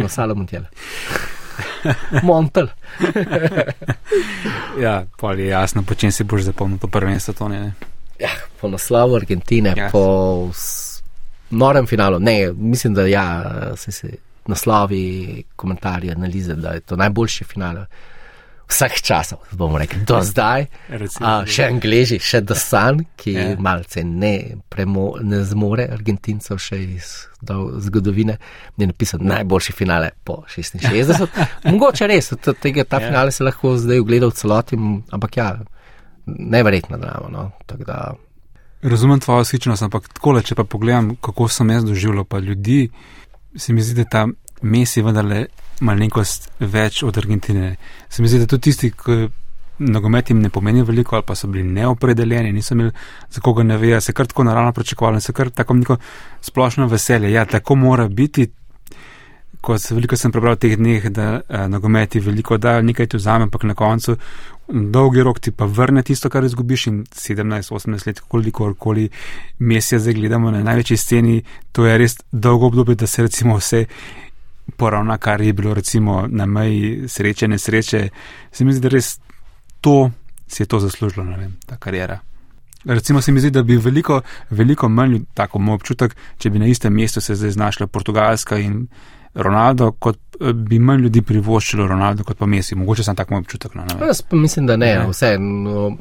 Salo Montiel. Montel. ja, pa je jasno, po čem si boš zapomnil to prvenstvo, to ne. Ja, po naslovu Argentine, ja. po norem finalu, ne, mislim, da ja, se se naslovi, komentarji, analize, da je to najboljši finale vseh časov, bomo rekli, do zdaj. A, še Angliži, še Dosan, ki yeah. Ja. malce ne, premo, ne zmore Argentincev še iz zgodovine, je napisal najboljši finale po 66. Mogoče res, tega, ta yeah. Ja. finale se lahko zdaj ogleda v celoti, ampak ja, neverjetna drama. No? Razumem tvojo sličnost, ampak takole, če pa pogledam, kako sem jaz doživljal pa ljudi, se mi zdi, da ta Messi vendarle malenkost več od Argentine. Se mi zdi, da tudi tisti, ki nogomet jim ne pomeni veliko ali pa so bili neopredeljeni, niso imeli za koga ne vejo, se kar tako naravno pričakovali, se kar tako neko splošno veselje. Ja, tako mora biti. Ko se veliko sem prebral teh dneh, da eh, nogometi veliko dajo, nekaj ti vzame, ampak na koncu dolgi rok ti pa vrne tisto, kar izgubiš in 17-18 let, koliko koli mesece zdaj gledamo na največji sceni, to je res dolgo obdobje, da se recimo vse poravna, kar je bilo recimo na meji sreče, nesreče. Se mi zdi, da res to si je to zaslužilo, ne vem, ta karijera. Recimo se mi zdi, da bi veliko, veliko manj, tako moj občutek, če bi na istem mestu se zdaj znašla Portugalska in Ronaldo, kot eh, bi manj ljudi privoščilo Ronaldo kot pa Messi. Mogoče sem tako moj občutek. No, jaz pa mislim, da ne, ne. vse. No,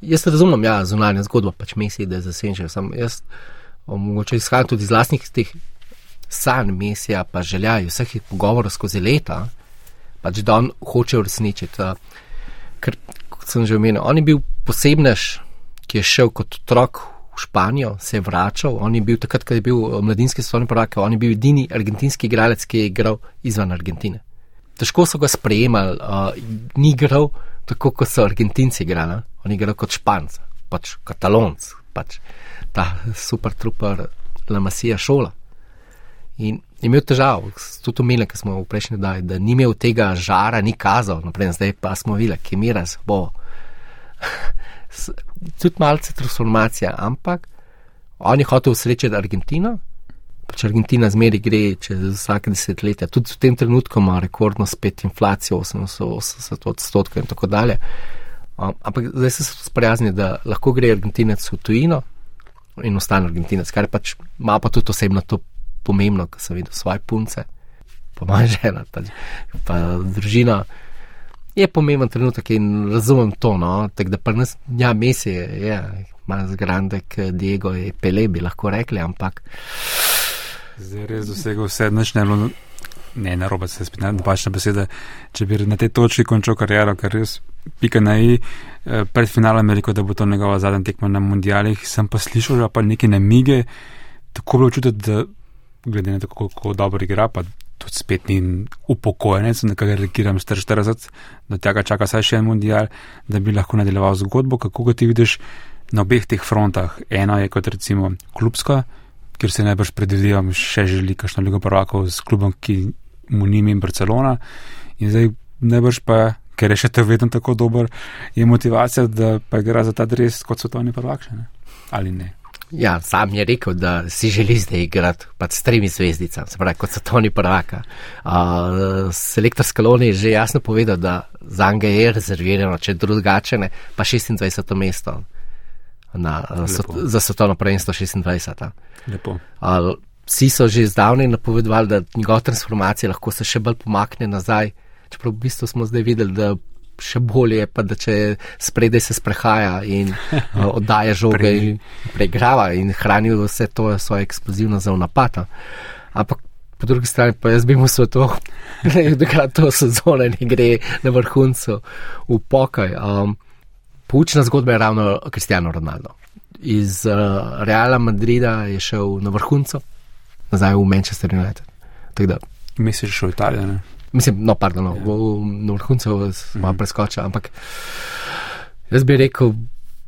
jaz razumem, ja, zunanja zgodba, pač Messi, da je zasenčen. Jaz mogoče izhajam tudi iz lastnih teh sanj, misija, pa želja vseh pogovorov skozi leta, pač da on hoče uresničiti. Ker, kot sem že omenil, on je bil posebnež, ki je šel kot otrok v Španijo, se je vračal. On je bil takrat, ko je bil eh, mladinski svetovni prvak, on je bil edini argentinski igralec, ki je igral izven Argentine. Težko so ga sprejemali, uh, ni igral tako, kot so Argentinci igrali, on je igral kot Španc, pač Katalonc, pač ta super trooper La Masija šola. In imel težav, tudi ki smo v prejšnji dali, da ni imel tega žara, ni kazal, naprej, zdaj pa smo videli, ki mi raz bo. tudi malce transformacija, ampak on je hotel srečati Argentino, pač Argentina zmeri gre čez vsake desetletje, tudi v tem trenutku ima rekordno spet inflacijo 80 odstotkov in tako dalje. Um, ampak zdaj se sprijazni, da lahko gre Argentinec v tujino, in ostane Argentinec, kar pač malo pa tudi osebno to pomembno, ker sem videl svoje punce, pa moja žena, pač, pa družina. Je pomemben trenutek in razumem to, no, tako da pa nas, ja, mesi je, je, malo zgrandek, Diego je pele, bi lahko rekli, ampak. Zdaj res dosegel vse, noč ne bilo, ne, na robe se spet napačna beseda, če bi na tej točki končal kariero, ker res pika na i, eh, pred finalom je rekel, da bo to njegova zadnja tekma na mundialih, sem pa slišal, pa neke namige, tako bilo čutiti, da glede na to, kako dobro igra, pa tudi spet ni upokojenec, nekaj reagiram 44, da tega čaka saj še en mundial, da bi lahko nadaljeval zgodbo, kako ga ti vidiš na obeh teh frontah. Eno je kot recimo klubska, kjer se najbrž predvidevam, še želi kakšno ligo prvakov s klubom, ki mu nimi in Barcelona. In zdaj najbrž pa, ker je še te vedno tako dober, je motivacija, da pa igra za ta dres kot svetovni prvak še ne. Ali ne? Ja, sam je rekel, da si želi zdaj igrati pač s tremi zvezdicami, se pravi, kot so Toni Prvaka. Uh, selektor Skaloni je že jasno povedal, da za njega je rezervirano, če drugače ne, pa 26. mesto na, so, za svetovno prvenstvo 26. Lepo. Uh, vsi so že zdavnaj napovedovali, da njegova transformacija lahko se še bolj pomakne nazaj, čeprav v bistvu smo zdaj videli, da še bolje je pa, da če spredaj se sprehaja in uh, oddaja žoge in pregrava in hrani vse to svoje eksplozivno za napad. Ampak po drugi strani pa jaz bi mu sveto, da to sezone ne gre na vrhuncu v pokaj. Um, Poučna zgodba je ravno Kristijano Ronaldo. Iz uh, Reala Madrida je šel na vrhuncu, nazaj v Manchester United. Misliš, v Italijo? Ne? Mislim, no, pardon, no, ja. na vrhuncu smo mm. preskočili, ampak jaz bi rekel,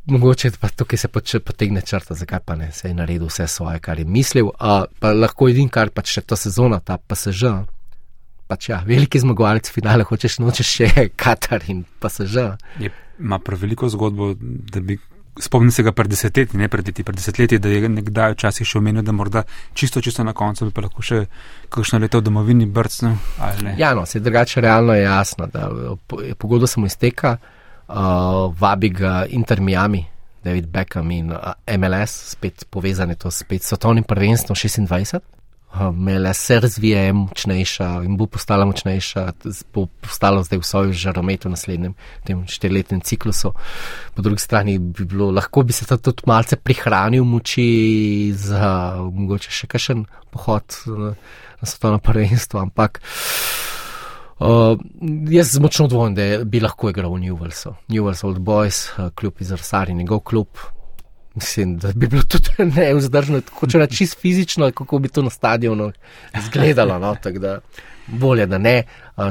mogoče pa tukaj se pač potegne črta, zakaj pa ne, se je naredil vse svoje, kar je mislil, a pa lahko edin, kar pač še ta sezona, ta pa se že. Pač ja, veliki zmagovalec finale, hočeš nočeš še Katar in pa se že. Ima prav veliko zgodbo, da bi spomnil se ga pred desetletji, ne pred leti, pred desetletji, da je nekdaj včasih še omenil, da morda čisto, čisto na koncu bi pa lahko še kakšno leto v domovini brcnil. Ja, no, se drugače realno je jasno, da pogodba se mu izteka, uh, vabi ga Inter Miami, David Beckham in uh, MLS, spet povezane to spet s svetovnim prvenstvom 26 imela se razvija, je močnejša in bo postala močnejša, bo postala zdaj v svojem žarometu v naslednjem tem štiriletnem ciklusu. Po drugi strani bi bilo, lahko bi se tudi malce prihranil moči za mogoče še kakšen pohod na, svetovno prvenstvo, ampak. Uh, jaz močno dvomim, da bi lahko igral v Newellsu. Newells Old Boys, uh, kljub iz Arsari, njegov klub, Mislim, da bi bilo tudi neuzdržno, tako če reči čisto fizično, kako bi to na stadionu izgledalo. No? Da, bolje, da ne.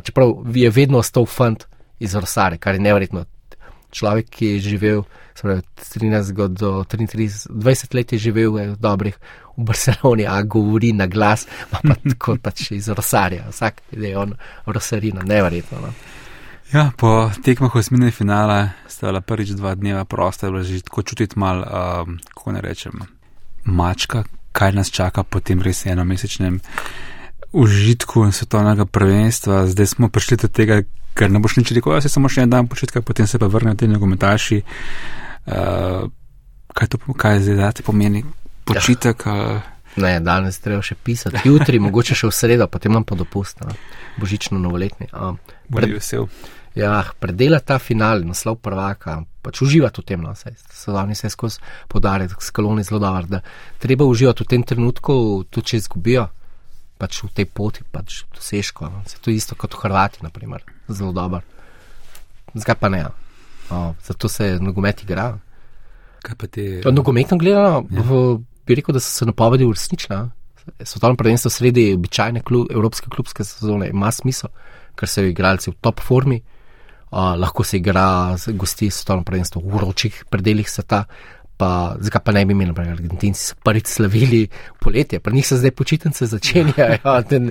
Čeprav je vedno ostal fant iz Rosare, kar je nevrjetno. Človek, ki je živel pravi, 13 do 33, 20 let je živel v dobrih v Barceloni, a govori na glas, pa tako pač iz Rosarja. Vsak je on Rosarina, nevrjetno. No? Ja, po tekmah osmine finala sta bila prvič dva dneva prosta, da že tako čutiti mal, um, kako ne rečem, mačka, kaj nas čaka po tem res enomesečnem užitku svetovnega prvenstva. Zdaj smo prišli do tega, ker ne boš nič rekel, jaz samo še en dan počitka, potem se pa vrnejo ti nogometaši. Uh, kaj to kaj zdaj da ti pomeni? Počitek. Ja. Ne, danes treba še pisati, jutri, mogoče še v sredo, potem nam pa dopust, božično novoletni. Um, pred, vesel ja, predelati ta final, naslov prvaka, pač uživati v tem, no, saj so oni vse skozi podarek, skaloni zelo dober, da treba uživati v tem trenutku, tudi če izgubijo, pač v tej poti, pač dosežko. No. Se to je isto kot v Hrvati, naprimer, zelo dober. Zdaj pa ne. O, zato se nogomet igra. Kaj pa ti? Nogometno gledano, ja. bi rekel, da so se napovedi uresničile. Svetovno prvenstvo sredi običajne klub, evropske klubske sezone ima smisel, ker so igralci v top formi lahko se igra, gosti svetovno prvenstvo v vročih predeljih sveta. Pa, zakaj pa ne bi imeli, da Argentinci so prvič slavili poletje, pa njih se zdaj počitnice začenjajo. Ten,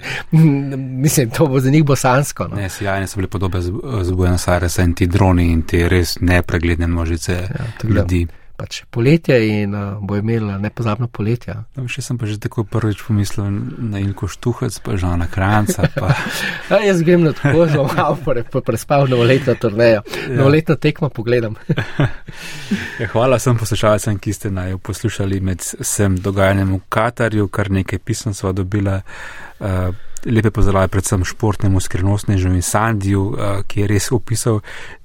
mislim, to bo za njih bosansko. No. Ne, sjajne so bile podobe z, z Buenos Aires in ti droni in ti res nepregledne množice ja, ljudi. Pač poletje in uh, bo imel nepozabno poletje. No, še sem pa že tako prvič pomislil na Ilko Štuhec, pa Žana Kranca. Pa... ja, jaz grem na tako zelo malo, pa prespal novoletno turnejo. Ja. Novoletno tekmo pogledam. ja, hvala vsem poslušalcem, ki ste naj poslušali med vsem dogajanjem v Katarju, kar nekaj pisem sva dobila. Uh, lepe pozdrave predvsem športnemu skrivnostnežu in Sandiju, uh, ki je res opisal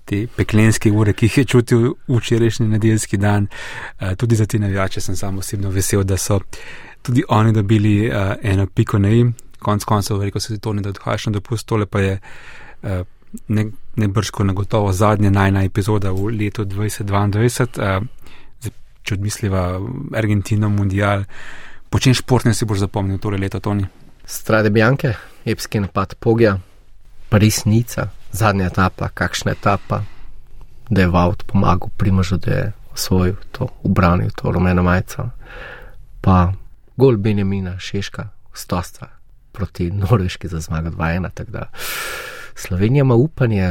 te peklenske ure, ki jih je čutil včerajšnji nedeljski dan. Uh, tudi za te navijače sem sam osebno vesel, da so tudi oni dobili uh, eno piko na im. Konc koncev, rekel se to, da odhajaš na dopust, tole pa je uh, ne, ne brško na gotovo zadnja najna epizoda v letu 2022. Uh, če odmisliva Argentino, Mundial, po čem športne si boš zapomnil tole leto, Toni? Strade Bjanke, epski napad Pogja, Parisnica, zadnja etapa, kakšna etapa, da je Vaut pomagal Primožu, da je osvojil to, ubranil to rumeno majico. Pa gol Benjamina Šeška, stostva proti Norveški za zmago 2-1. Tako da Slovenija ima upanje,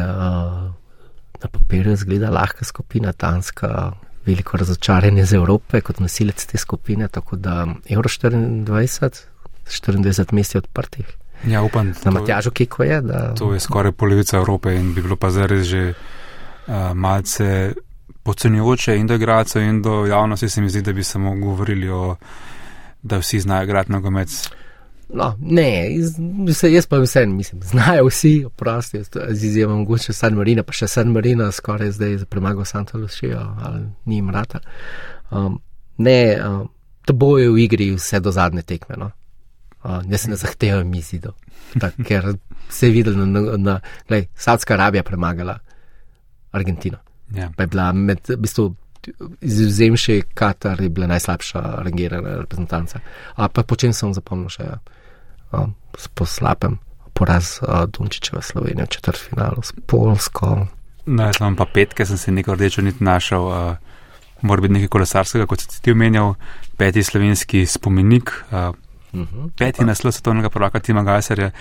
na papirju zgleda lahka skupina, tanska. Veliko razočaranje z Evrope kot nosilec te skupine, tako da Euro 24, 24 mest je odprtih. Ja, upam, na Matjažu, ki ko je. Da... To je skoraj polovica Evrope in bi bilo pa zdaj res že uh, malce podcenjujoče in do igralcev in do javnosti se mi zdi, da bi samo govorili o, da vsi znajo igrati nogomet. No, ne, iz, jaz pa vsem mislim, znajo vsi, oprosti, z izjemom mogoče San Marino, pa še San Marino skoraj zdaj za premago Santa Lucia, ali ni jim rata. Um, ne, um, to bojo v igri vse do zadnje tekme. No? Uh, jaz ne zahtevam mizidov, ker se je videl, da na, na, Saudska Arabija premagala Argentino. Ja. Pa je bila med, v bistvu, izvzemši Katar, je bila najslabša rangirana reprezentanca. A pa počem sem zapomnil še ja. uh, po slabem poraz uh, Dunčičeva Slovenija v četrtfinalu s Polsko. No, jaz imam pa petke, sem se neko rdečo niti našel. Uh, mora biti nekaj kolesarskega, kot si ti omenjal, peti slovenski spomenik. Uh, -huh. Peti naslov svetovnega prvaka Tima Gajserja,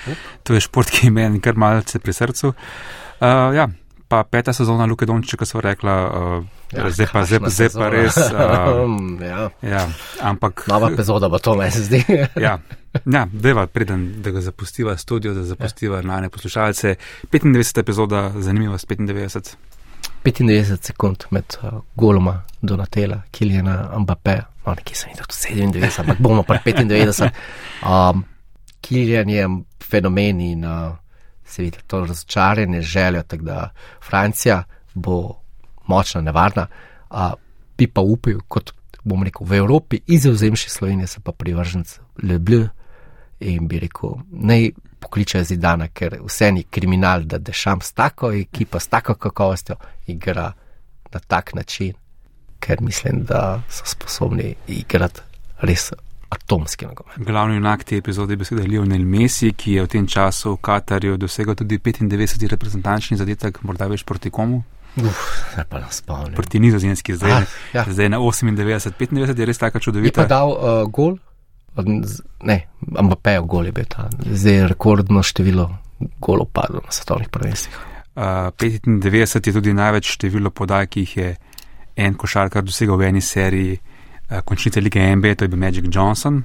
to je šport, ki ima kar malce pri srcu. Uh, ja, pa peta sezona Luke Dončiča, ko so rekla, uh, ja, zdaj, pa, zdaj, zdaj pa res. Uh, ja. Ja, ampak. Nova epizoda bo to, meni se zdi. ja, ja deva, preden da ga zapustiva studio, da zapustiva ja. na ne poslušalce. 95. epizoda, zanimiva, 95. 95 sekund med uh, goloma Donatela, Kiljana, Mbappé, no, nekje sem videl 97, ampak bomo pa 95. Um, Kiljan je fenomen in uh, se vidi to razočaranje, željo, tako da Francija bo močna, nevarna, uh, bi pa upil, kot bom rekel, v Evropi, izvzemši Slovenije, se pa privrženc Lebl in bi rekel, naj pokličejo zidana, ker vse ni kriminal, da dešam s tako ekipo, s tako kakovostjo, igra na tak način, ker mislim, da so sposobni igrati res atomski nogomet. Glavni junak te epizode je beseda Lionel Messi, ki je v tem času v Katarju dosegel tudi 95 reprezentančni zadetek, morda več proti komu. Uf, ne pa nas spomnim. Proti nizozemski zdaj, ah, ja. zdaj na 98, 95 je res tako čudovito. Je pa dal uh, gol? ne, Mbappé, gol je bil ta, zdaj je rekordno število golov padlo na svetovnih prvenstvih. Uh, 95 je tudi največ število podaj, ki jih je en košarkar dosegel v eni seriji uh, končnice lige NBA, to je bil Magic Johnson.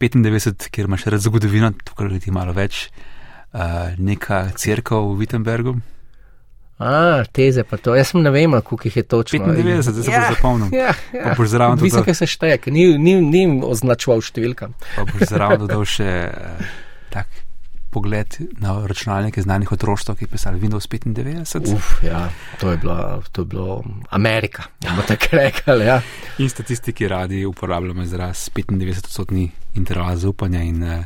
95, kjer imaš red zgodovino, tukaj je ti malo več, uh, neka crkva v Wittenbergu. A, teze pa to. Jaz sem ne vem, koliko jih je točno. 95, zdaj se ja, bo zapomnil. Ja, ja. Mislim, da se šteje, ni, ni, ni označoval številka. Pa boš zraven dodal še uh, tak pogled na računalnike znanih otroštv, ki je pisal Windows 95. Uf, ja, to je bilo, to je bilo Amerika, bomo tako rekli. Ja. In statistiki radi uporabljamo izraz 95-odstotni interval zaupanja in uh,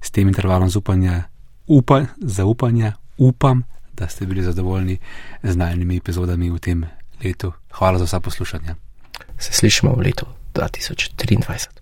s tem intervalom zaupanja, upa, zaupanja, upam, da ste bili zadovoljni z najnimi epizodami v tem letu. Hvala za vsa poslušanja. Se slišimo v letu 2023.